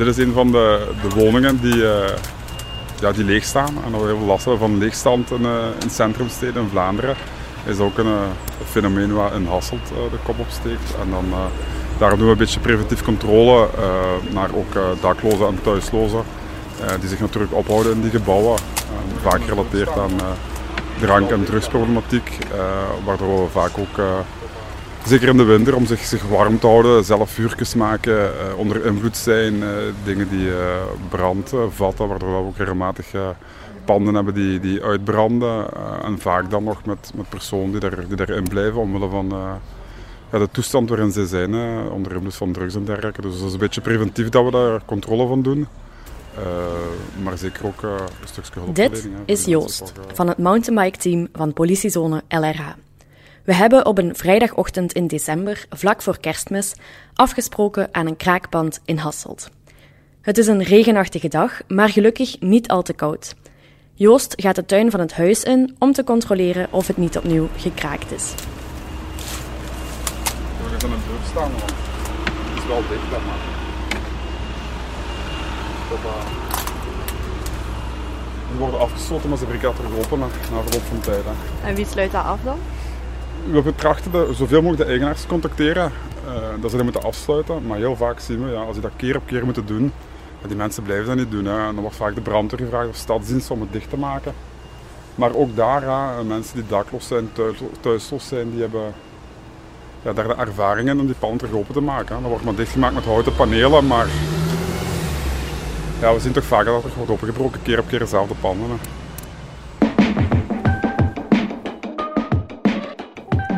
Dit is een van de, de woningen die, uh, ja, die leeg staan. En we heel veel last hebben van leegstand in, uh, in centrumsteden in Vlaanderen. is ook een, een fenomeen waar in Hasselt de kop op steekt. En dan, daarom doen we een beetje preventief controle naar ook daklozen en thuislozen. die zich natuurlijk ophouden in die gebouwen. vaak gerelateerd aan drank- en drugsproblematiek. waardoor we vaak ook Zeker in de winter, om zich, zich warm te houden, zelf vuurtjes maken, uh, onder invloed zijn, uh, dingen die uh, brand vatten, waardoor we ook regelmatig panden hebben die, die uitbranden. en vaak dan nog met, met personen die, daar, die daarin blijven, omwille van ja, de toestand waarin ze zijn, onder invloed van drugs en dergelijke. Dus dat is een beetje preventief dat we daar controle van doen. maar zeker ook een stukje hulp. Dit is Joost van het mountainbike team van politiezone LRH. We hebben op een vrijdagochtend in december, vlak voor kerstmis, afgesproken aan een kraakpand in Hasselt. Het is een regenachtige dag, maar gelukkig niet al te koud. Joost gaat de tuin van het huis in om te controleren of het niet opnieuw gekraakt is. We gaan een deur staan, want het is wel dicht, maar. Die worden afgesloten, maar ze breken terug open na verloop van tijd. En wie sluit dat af dan? We betrachten de, zoveel mogelijk de eigenaars te contacteren, uh, dat ze dat moeten afsluiten. Maar heel vaak zien we, ja, als je dat keer op keer moet doen, die mensen blijven dat niet doen. Hè. En dan wordt vaak de brandweer gevraagd of stadsdienst om het dicht te maken. Maar ook daar, mensen die dakloos zijn, thuis, thuisloos zijn, die hebben ja, daar de ervaringen om die panden terug open te maken. Dan wordt maar dichtgemaakt met houten panelen, maar ja, we zien toch vaak dat er wordt opengebroken, keer op keer dezelfde panden.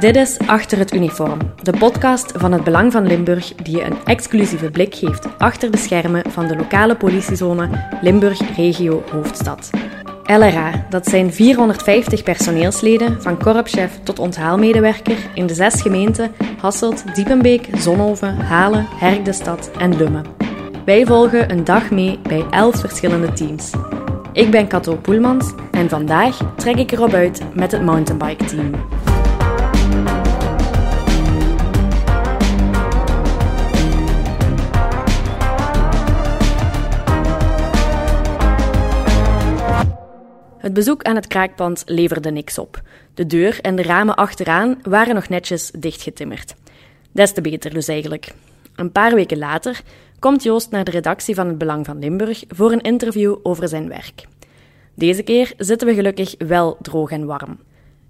Dit is Achter het Uniform, de podcast van het Belang van Limburg die je een exclusieve blik geeft achter de schermen van de lokale politiezone Limburg Regio Hoofdstad. LRA, dat zijn 450 personeelsleden, van korpschef tot onthaalmedewerker in de zes gemeenten Hasselt, Diepenbeek, Zonhoven, Halen, Herkdestad en Lummen. Wij volgen een dag mee bij elf verschillende teams. Ik ben Kato Poelmans en vandaag trek ik erop uit met het mountainbike team. Het bezoek aan het kraakpand leverde niks op. De deur en de ramen achteraan waren nog netjes dichtgetimmerd. Des te beter dus eigenlijk. Een paar weken later komt Joost naar de redactie van het Belang van Limburg voor een interview over zijn werk. Deze keer zitten we gelukkig wel droog en warm.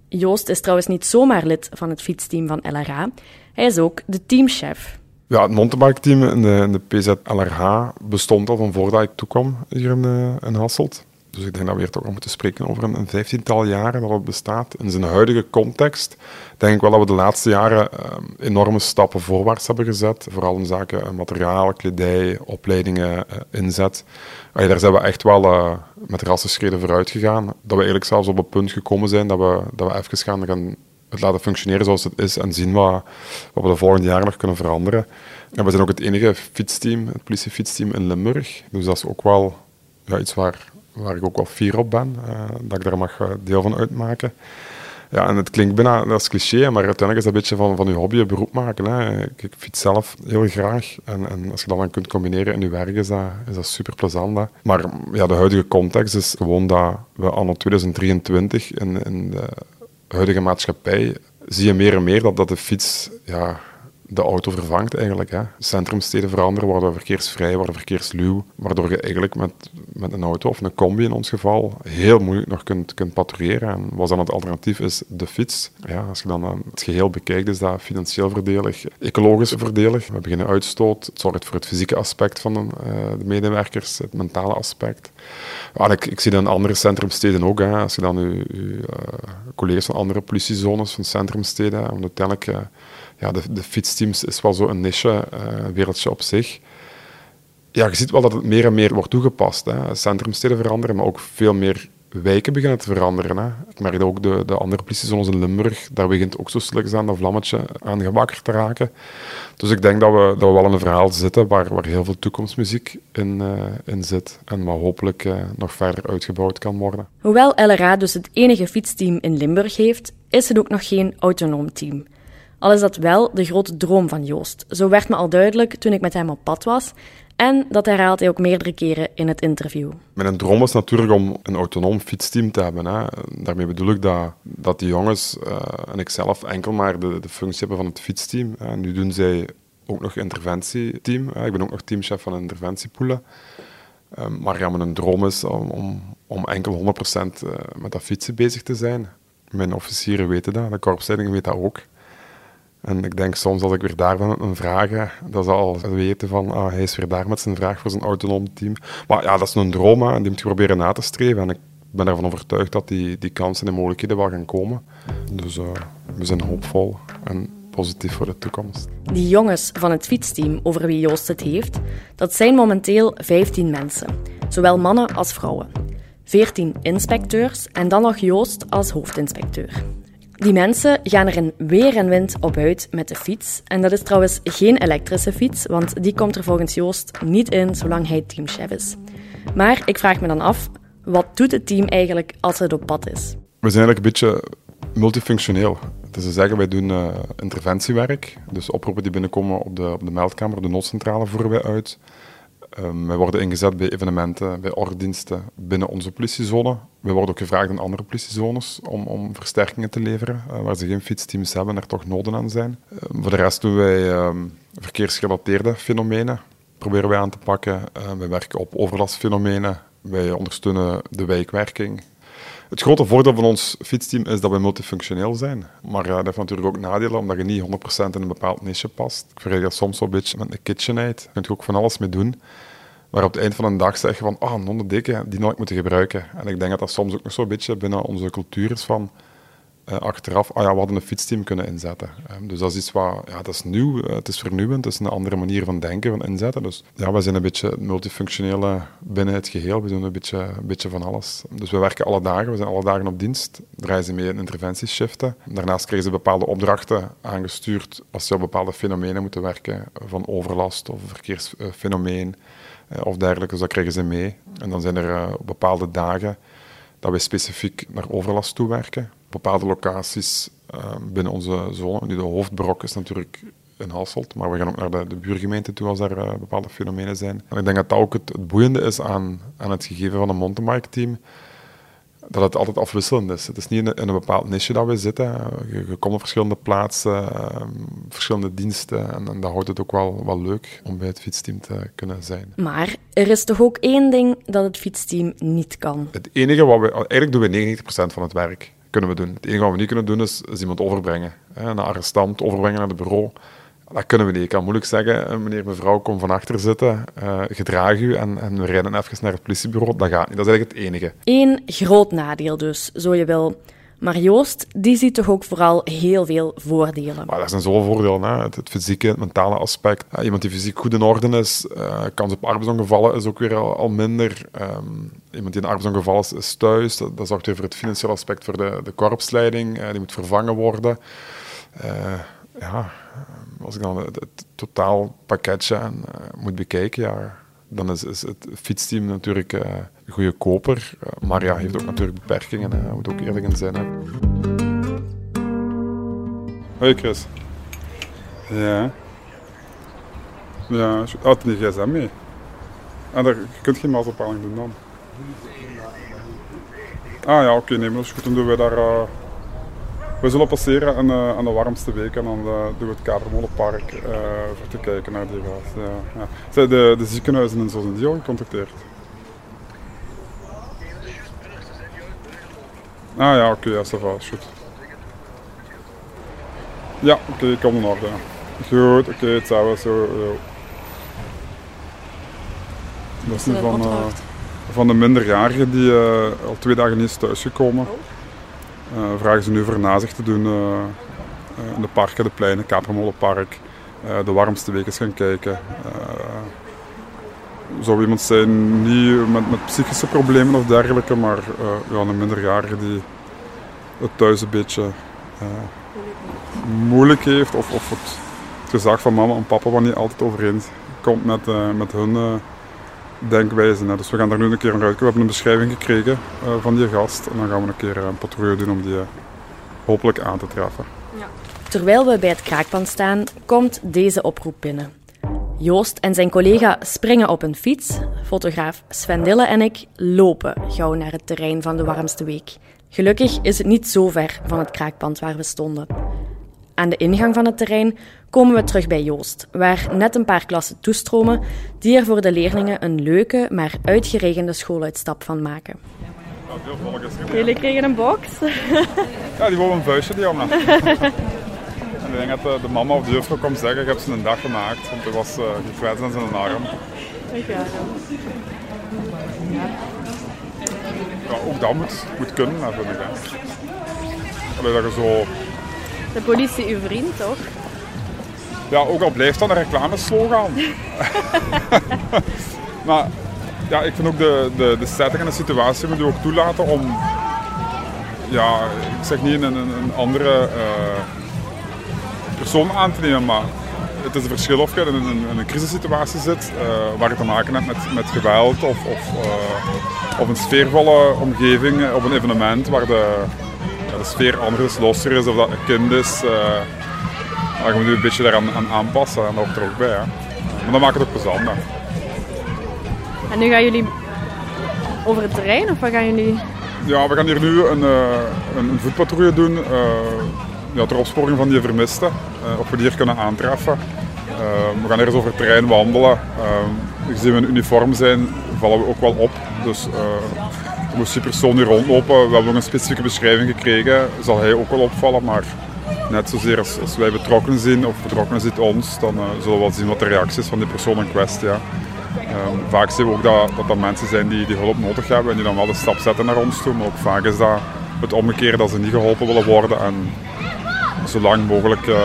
Joost is trouwens niet zomaar lid van het fietsteam van LRH, hij is ook de teamchef. Ja, het mountainbike-team in de, de PZ LRH bestond al van voordat ik toekwam hier in, in Hasselt. Dus ik denk dat we hier toch nog moeten spreken over een, vijftiental jaren dat het bestaat. In zijn huidige context denk ik wel dat we de laatste jaren ehm, enorme stappen voorwaarts hebben gezet. Vooral in zaken eh, materiaal, kledij, opleidingen, uh, inzet. daar zijn we echt wel uh, met rassenschreden vooruit gegaan. Dat we eigenlijk zelfs op het punt gekomen zijn dat we, dat we even gaan, gaan het laten functioneren zoals het is en zien wat, we de volgende jaren nog kunnen veranderen. En we zijn ook het enige fietsteam, het politiefietsteam in Limburg. Dus dat is ook wel iets waar waar ik ook wel fier op ben, uh, dat ik daar mag eh, deel van uitmaken. Ja, en het klinkt bijna als cliché, maar uiteindelijk is dat een beetje van, van je hobby een beroep maken. Hè. Ik, fiets zelf heel graag en, en als je dat dan kunt combineren in je werk, is dat, is dat super plezant. Maar ja, de huidige context is gewoon dat we anno 2023 in, in de huidige maatschappij zie je meer en meer dat, dat de fiets ja, de auto vervangt eigenlijk. Hè. Centrumsteden veranderen, worden verkeersvrij, worden verkeersluw, waardoor je eigenlijk met, met een auto of een combi in ons geval heel moeilijk nog kunt, kunt patrouilleren. En wat dan het alternatief is, de fiets. Ja, als je dan het geheel bekijkt, is dat financieel voordelig, ecologisch voordelig. We beginnen uitstoot, het zorgt voor het fysieke aspect van de, uh, de medewerkers, het mentale aspect. Ja, ik, ik, zie dat in andere centrumsteden ook. Hè. Als je dan je uh, collega's van andere politiezones, van centrumsteden, want uiteindelijk... ja, de, de fietsteams is wel zo een niche, uh, wereldje op zich. Ja, je ziet wel dat het meer en meer wordt toegepast. Hè. Centrumsteden veranderen, maar ook veel meer wijken beginnen te veranderen. Hè. Ik merk ook de, de andere politie, zoals in Limburg, daar begint ook zo slechts aan dat vlammetje aan gewakkerd te raken. Dus ik denk dat we, dat we wel in een verhaal zitten waar, waar heel veel toekomstmuziek in, uh, in zit en wat hopelijk uh, nog verder uitgebouwd kan worden. Hoewel LRA dus het enige fietsteam in Limburg heeft, is het ook nog geen autonoom team. Al is dat wel de grote droom van Joost. Zo werd me al duidelijk toen ik met hem op pad was En dat herhaalt hij ook meerdere keren in het interview. Mijn droom is natuurlijk om een autonoom fietsteam te hebben. Hè. Daarmee bedoel ik dat, dat die jongens uh, en ik zelf enkel maar de, de functie hebben van het fietsteam. Nu doen zij ook nog interventieteam. Ik ben ook nog teamchef van interventiepoelen. Um, maar ja, mijn droom is om, om, om enkel 100% eh, met dat fietsen bezig te zijn. Mijn officieren weten dat, de korpsleiding weet dat ook. En ik denk soms als ik weer daar ben een vragen, dat ze al weten van ah, hij is weer daar met zijn vraag voor zijn autonoom team. Maar ja, dat is een droom en die moet je proberen na te streven. En ik ben ervan overtuigd dat die, die kansen en mogelijkheden wel gaan komen. Dus uh, we zijn hoopvol en positief voor de toekomst. Die jongens van het fietsteam over wie Joost het heeft, dat zijn momenteel 15 mensen. Zowel mannen als vrouwen. 14 inspecteurs en dan nog Joost als hoofdinspecteur. Die mensen gaan er in weer en wind op uit met de fiets. En dat is trouwens geen elektrische fiets, want die komt er volgens Joost niet in zolang hij teamchef is. Maar ik vraag me dan af, wat doet het team eigenlijk als het op pad is? We zijn eigenlijk een beetje multifunctioneel. Dus ze zeggen, wij doen uh, interventiewerk. Dus oproepen die binnenkomen op de, op de meldkamer, de noodcentrale voeren wij uit. Um, wij worden ingezet bij evenementen, bij ordendiensten binnen onze politiezone. We worden ook gevraagd in andere politiezones om, om versterkingen te leveren, uh, waar ze geen fietsteams hebben en er toch noden aan zijn. Uh, voor de rest doen wij um, verkeersgerelateerde fenomenen, proberen wij aan te pakken. wij werken op overlastfenomenen, wij ondersteunen de wijkwerking, het grote voordeel van ons fietsteam is dat we multifunctioneel zijn. Maar uh, dat heeft natuurlijk ook nadelen, omdat je niet 100% in een bepaald niche past. Ik vergelijk dat soms wel een beetje met een KitchenAid. Daar kun je ook van alles mee doen. Maar op het eind van een dag zeg je van, ah, oh, een dikke, die had ik moeten gebruiken. En ik denk dat dat soms ook nog zo'n beetje binnen onze cultuur is van, uh, achteraf, ah ja, we hadden een fietsteam kunnen inzetten. Um, dus dat is iets wat, ja, dat is nieuw, uh, het is vernieuwend, het is een andere manier van denken, van inzetten. Dus ja, we zijn een beetje multifunctioneel binnen het geheel, we doen een beetje, beetje van alles. Dus we werken alle dagen, we zijn alle dagen op dienst, draaien ze mee in interventieshiften. Daarnaast krijgen ze bepaalde opdrachten aangestuurd als ze op bepaalde fenomenen moeten werken, van overlast of verkeersfenomeen uh, of dergelijke, dus dat krijgen ze mee. En dan zijn er bepaalde dagen dat we specifiek naar overlast toewerken bepaalde locaties uh, binnen onze zone. Nu, de hoofdbrok is natuurlijk in Hasselt, maar we gaan ook naar de, de buurgemeente toe als er uh, bepaalde fenomenen zijn. En ik denk dat dat ook het, het boeiende is aan, aan het gegeven van een mountainbike-team dat het altijd afwisselend is. Het is niet in een, in een bepaald niche dat we zitten. Je, je komt op verschillende plaatsen, uh, verschillende diensten. En, en, dat houdt het ook wel, wel leuk om bij het fietsteam te kunnen zijn. Maar er is toch ook één ding dat het fietsteam niet kan? Het enige wat we... Eigenlijk doen we 99% van het werk kunnen we doen. Het enige wat we niet kunnen doen is, iemand overbrengen. Hè, een arrestant overbrengen naar het bureau. Dat kunnen we niet. Ik kan moeilijk zeggen, eh, meneer, mevrouw, kom van achter zitten, uh, gedraag u en, en we rijden even naar het politiebureau. Dat gaat niet. Dat is eigenlijk het enige. Eén groot nadeel dus, zo je wil. Maar Joost, die ziet toch ook vooral heel veel voordelen. Maar er zijn zoveel voordelen. Hè. Het, fysieke, het mentale aspect. Iemand die fysiek goed in orde is, uh, kans op arbeidsongevallen is ook weer al, minder. Um, iemand die in arbeidsongeval is, is thuis. Dat, dat zorgt weer voor het financiële aspect voor de, de korpsleiding. Uh, die moet vervangen worden. Uh, ja, als ik dan het, het totaalpakketje moet bekijken, ja, dan is, het fietsteam natuurlijk uh, een goede koper. Uh, maar ja, heeft ook natuurlijk beperkingen. Hè. moet ook eerlijk in zijn. Hè. Hoi Chris. Ja. Ja, had die gsm mee? Ah, daar, je geen maatbepaling doen dan. Ah ja, oké, okay, nee, goed. Dan doen we daar... Uh, we zullen passeren aan, uh, aan de warmste week en dan uh, doen we het Kadermolenpark uh, voor te kijken naar die gast. Ja, ja. Zij de, de ziekenhuizen en zo zijn die al gecontacteerd? Ah ja, oké, okay, ja, dat goed. Ja, oké, okay, ik kom in orde. Goed, oké, okay, hetzelfde. Zo, zo. Dat is nu van, van de minderjarigen die al twee dagen niet is thuisgekomen. Uh, vragen ze nu voor nazicht te doen uh, in de parken, de pleinen, Katermolenpark. de warmste weken gaan kijken. zou iemand zijn, niet met, met, psychische problemen of dergelijke, maar ja, een minderjarige die het thuis een beetje moeilijk heeft. Of, of het, het gezag van mama en papa wat niet altijd overeen komt met, met hun denkwijze. Dus we gaan daar nu een keer naar uit. We hebben een beschrijving gekregen uh, van die gast. En dan gaan we een keer een patrouille doen om die uh, hopelijk aan te treffen. Ja. Terwijl we bij het kraakpand staan, komt deze oproep binnen. Joost en zijn collega springen op een fiets. Fotograaf Sven Dille en ik lopen gauw naar het terrein van de warmste week. Gelukkig is het niet zo ver van het kraakpand waar we stonden. Aan de ingang van het terrein komen we terug bij Joost, waar net een paar klassen toestromen die er voor de leerlingen een leuke, maar uitgeregende schooluitstap van maken. Jullie kregen een box? Ja, die wilden een vuistje die allemaal. en ik denk dat de, de mama of de juffrouw komt zeggen, ik heb ze een dag gemaakt, want hij was uh, gekwetst aan zijn arm. Ja. Ja, ook dat moet, moet kunnen, vind ik. Hè. Allee, dat je zo... De politie uw vriend, toch? Ja, ook al blijft dat een reclameslogan. maar ja, ik vind ook de, de, de setting en de situatie moet je ook toelaten om... Ja, ik zeg niet een, een, een andere uh, persoon aan te nemen, maar het is een verschil of je in een, in een crisissituatie zit uh, waar je te maken hebt met, met geweld of, of, uh, of een sfeervolle omgeving op een evenement waar de, de sfeer anders losser is of dat een kind is. Uh, maar je moet je een beetje daaraan aan aanpassen en dat hoort er ook bij. Hè. Maar dat maakt het ook plezant. Hè. En nu gaan jullie over het terrein of wat gaan jullie... Ja, we gaan hier nu een, een, een voetpatrouille doen ja, ter opsporing van die vermisten. Uh, of we die hier kunnen aantreffen. We gaan eerst over het terrein wandelen. Gezien we in uniform zijn, vallen we ook wel op. Dus moest die persoon hier rondlopen. We hebben een specifieke beschrijving gekregen. Zal hij ook wel opvallen, maar net zozeer als, als wij betrokken zijn of betrokkenen ziet ons, dan zullen we wel zien wat de reactie is van die persoon in kwestie. Ja. vaak zien we ook dat, dat dat mensen zijn die, die hulp nodig hebben en die dan wel de stap zetten naar ons toe. Maar ook vaak is dat het omgekeerde dat ze niet geholpen willen worden en zo lang mogelijk uh,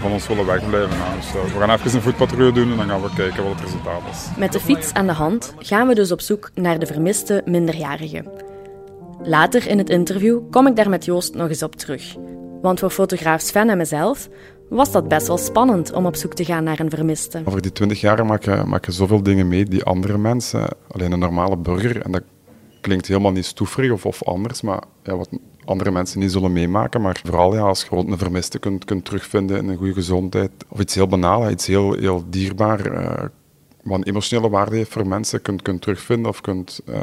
van ons willen wegblijven. Nou, dus, uh, we gaan even een voetpatrouille doen en dan gaan we kijken wat het resultaat is. Met de fiets aan de hand gaan we dus op zoek naar de vermiste minderjarige. Later in het interview kom ik daar met Joost nog eens op terug. Want voor fotograaf Sven en mezelf was dat best wel spannend om op zoek te gaan naar een vermiste. Over die twintig jaar maak je, maak je zoveel dingen mee die andere mensen, alleen een normale burger, en dat klinkt helemaal niet stoefrig of, of anders, maar ja, wat andere mensen niet zullen meemaken. Maar vooral ja, als je een vermiste kunt, kunt terugvinden in een goede gezondheid. Of iets heel banaal, iets heel, heel dierbaar. Uh, wat een emotionele waarde heeft voor mensen, kunt, kunt terugvinden of kunt, uh,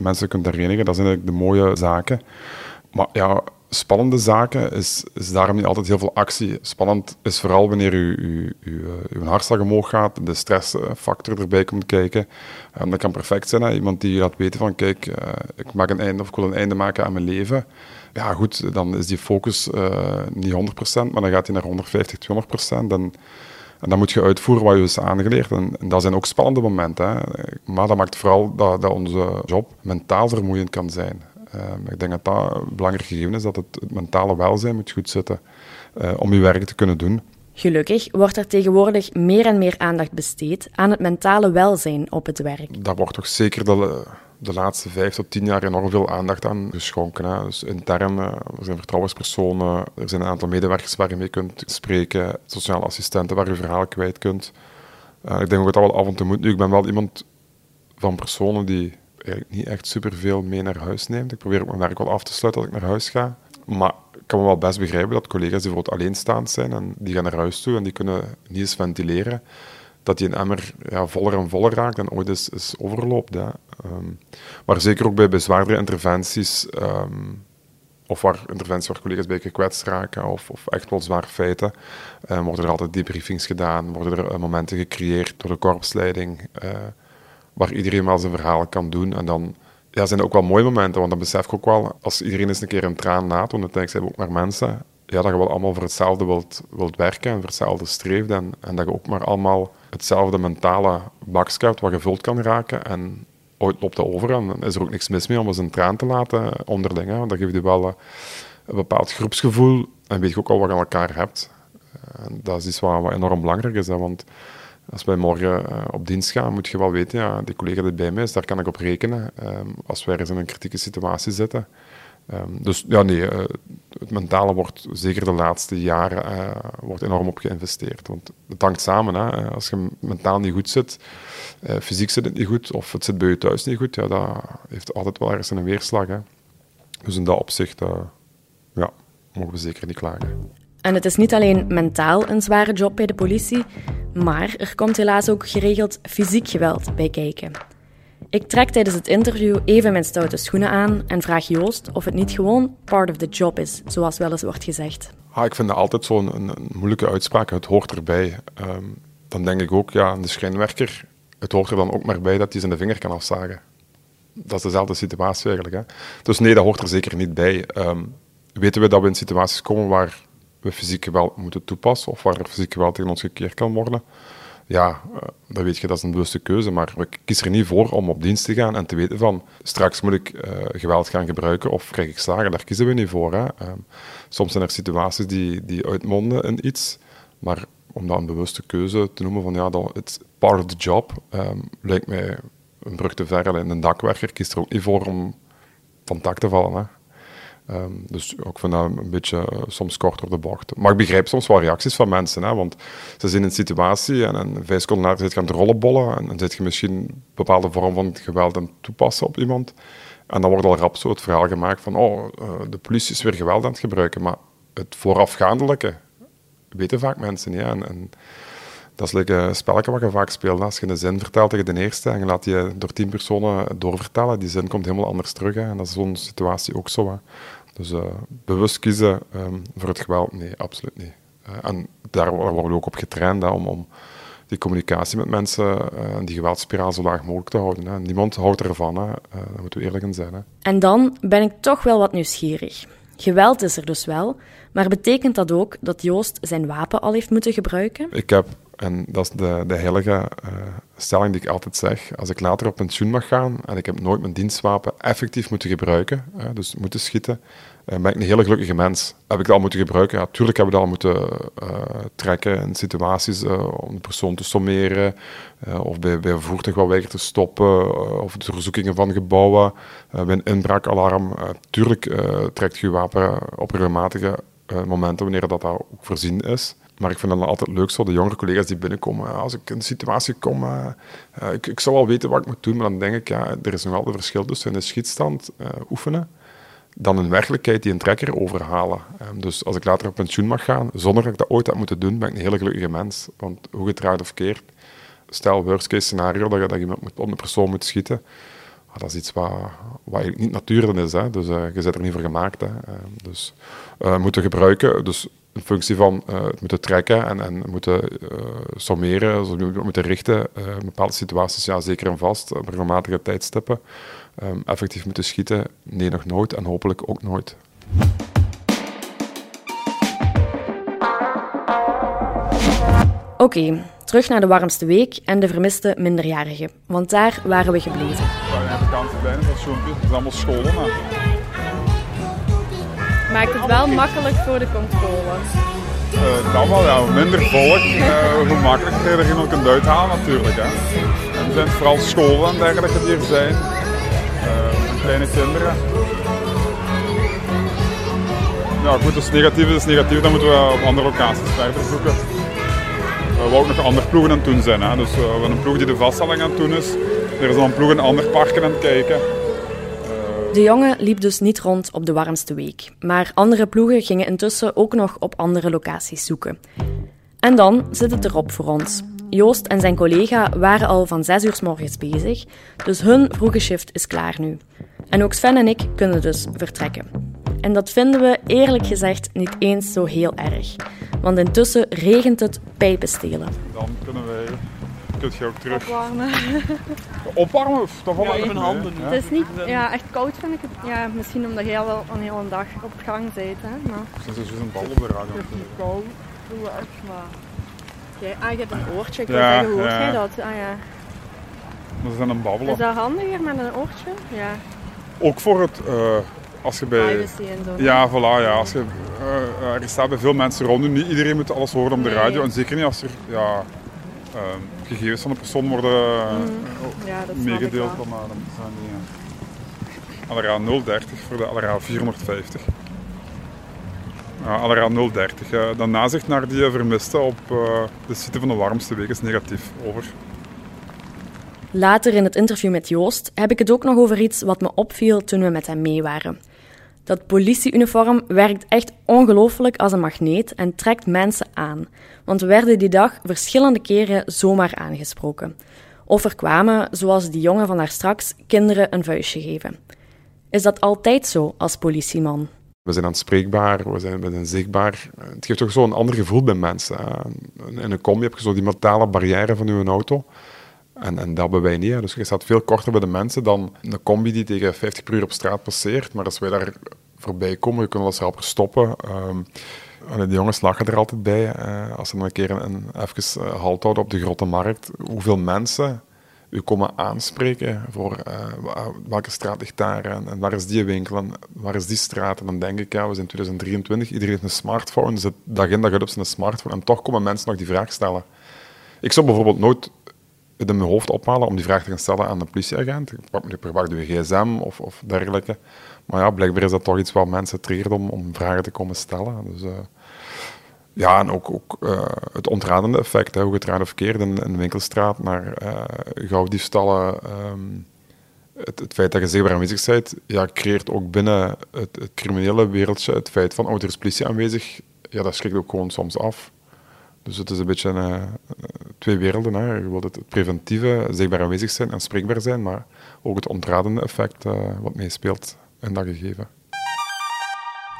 mensen kunt herenigen. Dat zijn eigenlijk de mooie zaken. Maar ja, spannende zaken is, is daarom niet altijd heel veel actie. Spannend is vooral wanneer uw, uw, uw, uw hartslag omhoog gaat, de stressfactor erbij komt kijken. Um, dat kan perfect zijn, iemand die laat weten van kijk, ik maak een einde of ik wil een einde maken aan mijn leven. Ja goed, dan is die focus uh, niet 100%, maar dan gaat hij naar 150, 200%. En, en dan moet je uitvoeren wat je is aangeleerd. En, en dat zijn ook spannende momenten. Hè? Maar dat maakt vooral dat, dat onze job mentaal vermoeiend kan zijn. Uh, ik denk dat dat een belangrijk gegeven is, dat het, het mentale welzijn moet goed zitten uh, om je werk te kunnen doen. Gelukkig wordt er tegenwoordig meer en meer aandacht besteed aan het mentale welzijn op het werk. Daar wordt toch zeker de, de laatste vijf tot tien jaar enorm veel aandacht aan geschonken. Hè. Dus intern, er zijn vertrouwenspersonen, er zijn een aantal medewerkers waar je mee kunt spreken, sociale assistenten waar je verhaal kwijt kunt. Uh, ik denk ook dat dat wel af en toe moet. Nu, ik ben wel iemand van personen die eigenlijk niet echt superveel mee naar huis neemt. Ik probeer ook mijn werk wel af te sluiten als ik naar huis ga. Maar ik kan me wel best begrijpen dat collega's die bijvoorbeeld alleenstaand zijn en die gaan naar huis toe en die kunnen niet eens ventileren, dat die een emmer ja, voller en voller raakt en ooit is, is overloopt. Ja. Um, maar zeker ook bij, bij zwaardere interventies, um, of waar interventies waar collega's bij gekwetst raken, of, of echt wel zware feiten, um, worden er altijd debriefings gedaan, worden er uh, momenten gecreëerd door de korpsleiding. Uh, waar iedereen wel zijn verhaal kan doen. En dan ja, zijn er ook wel mooie momenten, want dan besef ik ook wel, als iedereen eens een keer een traan laat, want uiteindelijk zijn we ook maar mensen, ja, dat je wel allemaal voor hetzelfde wilt, wilt werken en voor hetzelfde streeft en dat je ook maar allemaal hetzelfde mentale bakje wat gevuld kan raken en ooit loopt dat over en is er ook niks mis mee om eens een traan te laten onderling, want dat geeft je wel een, een bepaald groepsgevoel en weet je ook al wat je aan elkaar hebt. En dat is iets wat, enorm belangrijk is, hè, want als wij morgen uh, op dienst gaan, moet je wel weten, ja, die collega die bij mij is, daar kan ik op rekenen um, als wij eens in een kritieke situatie zitten. Um, dus ja, nee, uh, het mentale wordt zeker de laatste jaren uh, wordt enorm op geïnvesteerd. Want het hangt samen. Hè. Als je mentaal niet goed zit, fysiek zit het niet goed, of het zit bij je thuis niet goed, ja, dat heeft altijd wel ergens een weerslag. Hè. Dus in dat opzicht ja, mogen we zeker niet klagen. En het is niet alleen mentaal een zware job bij de politie, Maar er komt helaas ook geregeld fysiek geweld bij kijken. Ik trek tijdens het interview even mijn stoute schoenen aan en vraag Joost of het niet gewoon part of the job is, zoals wel eens wordt gezegd. Ah, ik vind dat altijd zo'n een, moeilijke uitspraak. Het hoort erbij. Um, dan denk ik ook, ja, de schijnwerker, het hoort er dan ook maar bij dat hij zijn vinger kan afzagen. Dat is dezelfde situatie eigenlijk. Hè? Dus nee, dat hoort er zeker niet bij. Um, weten we dat we in situaties komen waar we fysiek geweld moeten toepassen of waar er fysiek geweld tegen ons gekeerd kan worden? Ja, uh, dan weet je, dat is een bewuste keuze, maar we kiezen er niet voor om op dienst te gaan en te weten van straks moet ik uh, geweld gaan gebruiken of krijg ik slagen. Daar kiezen we niet voor. Hè? Um, soms zijn er situaties die, die uitmonden in iets, maar om dat een bewuste keuze te noemen van ja, dat het part of the job, um, lijkt mij een brug te ver. En een dakwerker kiest er ook niet voor om van tak te vallen. Hè. Um, dus ik vind dat een beetje uh, soms kort op de bocht. Maar ik begrijp soms wel reacties van mensen, hè, want ze zijn in een situatie en, en vijf seconden later zit aan het rollenbollen en dan zit je misschien een bepaalde vorm van geweld aan het toepassen op iemand. En dan wordt al rap zo het verhaal gemaakt van oh, uh, de politie is weer geweld aan het gebruiken. Maar het voorafgaandelijke weten vaak mensen niet. En, en dat is like een spelletje wat je vaak speelt. Als je een zin vertelt tegen de eerste en je laat die door tien personen doorvertellen, die zin komt helemaal anders terug. En dat is zo'n situatie ook zo. Dus uh, bewust kiezen um, voor het geweld, nee, absoluut niet. Uh, en daar worden we ook op getraind hè, om, om die communicatie met mensen uh, en die geweldspiraal zo laag mogelijk te houden. Hè. Niemand houdt ervan, hè. daar moeten we eerlijk in zijn. Hè. En dan ben ik toch wel wat nieuwsgierig. Geweld is er dus wel, maar betekent dat ook dat Joost zijn wapen al heeft moeten gebruiken? Ik heb, en dat is de, de heilige stelling die ik altijd zeg, als ik later op pensioen mag gaan en ik heb nooit mijn dienstwapen effectief moeten gebruiken, dus moeten schieten, uh, ben ik een hele gelukkige mens. Heb ik dat al moeten gebruiken? Ja, tuurlijk heb ik dat al moeten trekken in situaties om de persoon te sommeren, of bij, bij een voertuig wat te stoppen, of de verzoekingen van gebouwen, bij een inbraakalarm. tuurlijk trekt je wapen op regelmatige momenten wanneer dat, dat ook voorzien is. Maar ik vind het altijd leuk zo, de jongere collega's die binnenkomen. Als ik in een situatie kom, uh, uh, ik, zou wel weten wat ik moet doen, maar dan denk ik, ja, er is nog wel een verschil tussen in de schietstand uh, oefenen dan in werkelijkheid die een trekker overhalen. Um, dus als ik later op pensioen mag gaan, zonder dat ik dat ooit heb moeten doen, ben ik een hele gelukkige mens. Want hoe gedraaid of keert, stel worst case scenario dat je, dat je met, op een persoon moet schieten, ah, dat is iets wat, wat niet natuurlijk is. Hè. Dus je bent er niet voor gemaakt. Hè. dus moeten gebruiken. Dus in functie van uh, het moeten trekken en, en moeten uh, sommeren, zo moeten richten, uh, in bepaalde situaties, ja, zeker en vast, op regelmatige tijdstippen, um, effectief moeten schieten. Nee, nog nooit en hopelijk ook nooit. Oké, okay, terug naar de warmste week en de vermiste minderjarigen, want daar waren we gebleven. Ja, de kans klein is dat filmpje, het is allemaal scholen. Maar maakt het wel makkelijk voor de controle. Uh, dat wel, ja. Minder volk, uh, hoe makkelijker je er iemand kunt uithalen natuurlijk. Hè. En zijn vooral scholen en dergelijke die er zijn. Uh, kleine kinderen. Ja goed, als negatief is negatief, dan moeten we op andere locaties verder zoeken. We wou ook nog andere ploegen aan het doen zijn. Hè. Dus we hebben een ploeg die de vaststelling aan het doen is. Er is nog een ploeg in andere parken aan het kijken. De jongen liep dus niet rond op de warmste week, maar andere ploegen gingen intussen ook nog op andere locaties zoeken. En dan zit het erop voor ons. Joost en zijn collega waren al van 6 uur s morgens bezig, dus hun vroege shift is klaar nu. En ook Sven en ik kunnen dus vertrekken. En dat vinden we eerlijk gezegd niet eens zo heel erg, want intussen regent het pijpenstelen. Dan kunnen wij kunt je ook terug. Opwarmen. Opwarmen of toch wel ja, even handen. Ja. Het is niet ja, echt koud vind ik het. Ja, misschien omdat jij wel een hele dag op gang zit. Hè, maar... Het is dus een bal op de radio. Het is niet koud. Doe echt maar. Jij, ah, je hebt een oortje. Ik ja, zeggen, hoort ja. jij dat? Ah, ja. Dat is dan een babbel. Is dat handiger met een oortje? Ja. Ook voor het... Uh, als je bij... Privacy en zo. Ja, voilà. Ja. Als je, uh, er staat bij veel mensen rond. Niet iedereen moet alles horen op de radio. En zeker niet als er... Ja, uh, gegevens van de persoon worden mm. ja, meegedeeld. Dan, dan zijn die uh, Alera 030 voor de Alera 450. Uh, Alera 030. Uh, de nazicht naar die vermiste op uh, de site van de warmste week is negatief. Over. Later in het interview met Joost heb ik het ook nog over iets wat me opviel toen we met hem mee waren. Dat politieuniform werkt echt ongelooflijk als een magneet en trekt mensen aan. Want we werden die dag verschillende keren zomaar aangesproken. Of er kwamen, zoals die jongen van daar straks, kinderen een vuistje geven. Is dat altijd zo als politieman? We zijn aanspreekbaar, we zijn, we zichtbaar. Het geeft toch zo'n ander gevoel bij mensen. In een combi heb je zo die metalen barrière van je auto. En, en dat hebben wij niet. Dus je staat veel korter bij de mensen dan een combi die tegen 50 per uur op straat passeert. Maar als wij daar voorbij komen, kunt wel eens helpen stoppen. Um, de jongens lachen er altijd bij. Uh, als ze dan een keer een, even uh, halt houden op de grote markt. Hoeveel mensen u komen aanspreken voor uh, welke straat ligt daar en, en, waar is die winkel en waar is die straat. En dan denk ik, ja, we zijn 2023, iedereen heeft een smartphone, zit dag in dag uit op zijn smartphone en toch komen mensen nog die vraag stellen. Ik zou bijvoorbeeld nooit in mijn hoofd ophalen om die vraag te gaan stellen aan de politieagent. Ik pak de gsm of, of dergelijke. Maar ja, blijkbaar is dat toch iets wat mensen triggert om, om vragen te komen stellen. Dus, uh, ja, en ook, ook uh, het ontradende effect, hè, hoe het raad of verkeerd in, de winkelstraat naar uh, gauwdiefstallen. Um, het, het, feit dat je zichtbaar aanwezig bent, ja, creëert ook binnen het, het, criminele wereldje het feit van, oh, er is politie aanwezig, ja, dat schrikt ook gewoon soms af. Dus het is een beetje uh, twee werelden. Hè. Je wilt het preventieve, zichtbaar aanwezig zijn en spreekbaar zijn, maar ook het ontradende effect wat meespeelt in dat gegeven.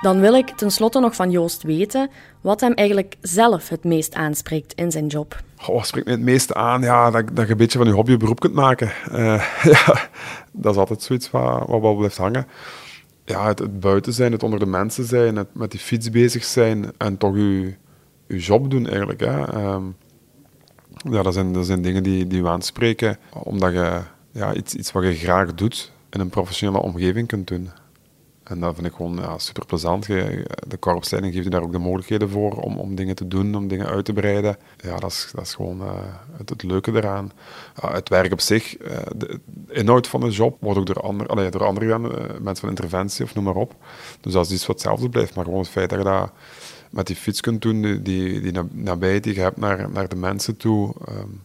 Dan wil ik tenslotte nog van Joost weten wat hem eigenlijk zelf het meest aanspreekt in zijn job. Oh, wat spreekt me het meeste aan? Ja, dat, dat je een beetje van je hobby een beroep kunt maken. Uh, ja, dat is altijd zoiets wat, wat wel blijft hangen. Ja, het, het, buiten zijn, het onder de mensen zijn, het met die fiets bezig zijn en toch je, je job doen eigenlijk. Hè. Um, ja, dat zijn, dat zijn dingen die, die we aanspreken, omdat je ja, iets, iets wat je graag doet in een professionele omgeving kunt doen. En dat vind ik gewoon ja, super plezant. De korpsleiding geeft je daar ook de mogelijkheden voor om, om dingen te doen, om dingen uit te breiden. Ja, dat is, dat is gewoon uh, het, leuke eraan. Uh, het werk op zich, uh, de inhoud van de job wordt ook door, ander, allee, door anderen gedaan, mensen van interventie of noem maar op. Dus dat is iets wat hetzelfde blijft. Maar gewoon het feit dat je dat met die fiets kunt doen, die, die, die nabijheid die je hebt naar, naar de mensen toe, um,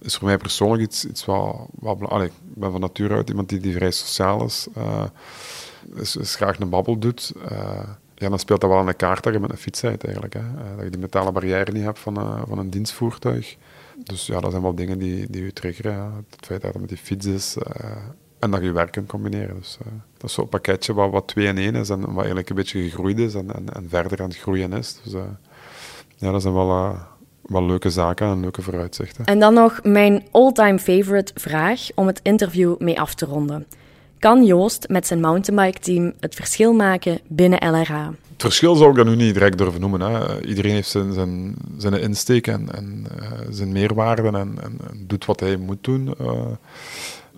is voor mij persoonlijk iets, iets wat... wat allee, ik ben van nature uit iemand die, die vrij sociaal is dus graag een babbel doet, uh, ja, dan speelt dat wel aan de kaart dat je met een fiets eigenlijk. Hè. Uh, dat je die metalen barrière niet hebt van, uh, van een dienstvoertuig. Dus ja, dat zijn wel dingen die, die je triggeren. Het feit dat het met die fiets is en dat je werk kunt combineren. Dus, dat is zo'n pakketje wat, wat twee in één is en wat eigenlijk een beetje gegroeid is en, en, en verder aan het groeien is. Dus ja, dat zijn wel wel leuke zaken en leuke vooruitzichten. En dan nog mijn all-time favorite vraag om het interview mee af te ronden. Kan Joost met zijn mountainbike-team het verschil maken binnen LRA? Het verschil zou ik dat nu niet direct durven noemen. Hè. Iedereen heeft zijn, zijn, zijn insteek en, en zijn meerwaarden en, en, en, doet wat hij moet doen.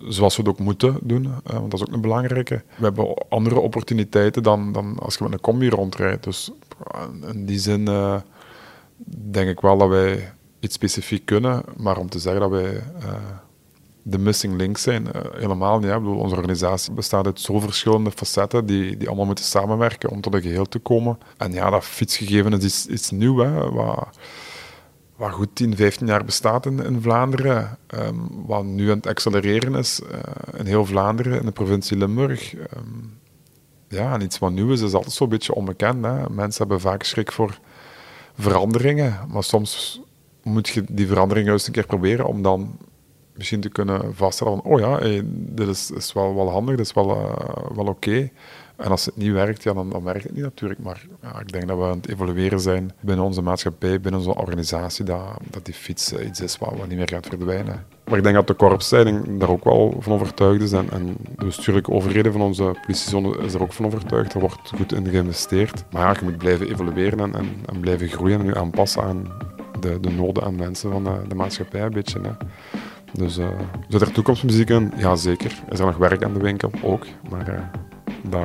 Zoals we het ook moeten doen, want dat is ook een belangrijke. We hebben andere opportuniteiten dan, dan als je met een combi rondrijdt. Dus in die zin denk ik wel dat wij iets specifiek kunnen, maar om te zeggen dat wij de missing links zijn. Helemaal niet. Hè. Bedoel, onze organisatie bestaat uit zo verschillende facetten die, die allemaal moeten samenwerken om tot een geheel te komen. En ja, dat fietsgegeven is iets, iets nieuw, hè, wat, wat goed 10, 15 jaar bestaat in, in Vlaanderen. Um, wat nu aan het accelereren is uh, in heel Vlaanderen, in de provincie Limburg. Um, ja, en iets wat nieuw is, is altijd zo'n beetje onbekend. Hè. Mensen hebben vaak schrik voor veranderingen, maar soms moet je die verandering juist een keer proberen om dan misschien te kunnen vaststellen van, oh ja, dit is, is, wel, wel handig, dit is wel, uh, wel oké. En als het niet werkt, ja, dan, dan werkt het niet natuurlijk. Maar ik denk dat we aan het evolueren zijn binnen onze maatschappij, binnen onze organisatie, dat, dat die fiets iets is wat, niet meer gaat verdwijnen. Maar ik denk dat de korpsleiding daar ook wel van overtuigd is. En, en de bestuurlijke overheden van onze politiezone is er ook van overtuigd. Er wordt goed in geïnvesteerd. Maar ja, je moet blijven evolueren en, en, en blijven groeien en je aanpassen aan de, de noden en wensen van de, maatschappij een beetje. Hè. Dus uh, zit er toekomstmuziek in? Ja, zeker. Is nog werk aan de winkel? Ook. Maar uh, dat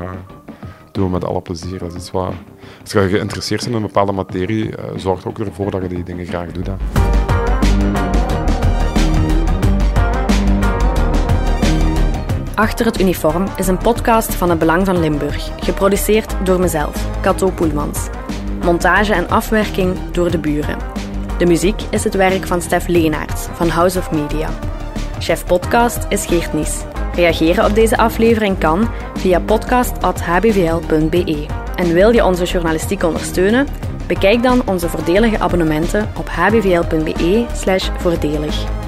doen we met alle plezier. Dat is iets. Als je geïnteresseerd bent in een bepaalde materie, uh, zorgt ook ervoor dat je die dingen graag doet. Achter het uniform is een podcast van het Belang van Limburg, geproduceerd door mezelf, Cato Poelmans. Montage en afwerking door de buren. De muziek is het werk van Stef Leenaerts van House of Media. Chef podcast is Geert Nies. Reageren op deze aflevering kan via podcast.hbvl.be. En wil je onze journalistiek ondersteunen? Bekijk dan onze voordelige abonnementen op hbvl.be/voordelig.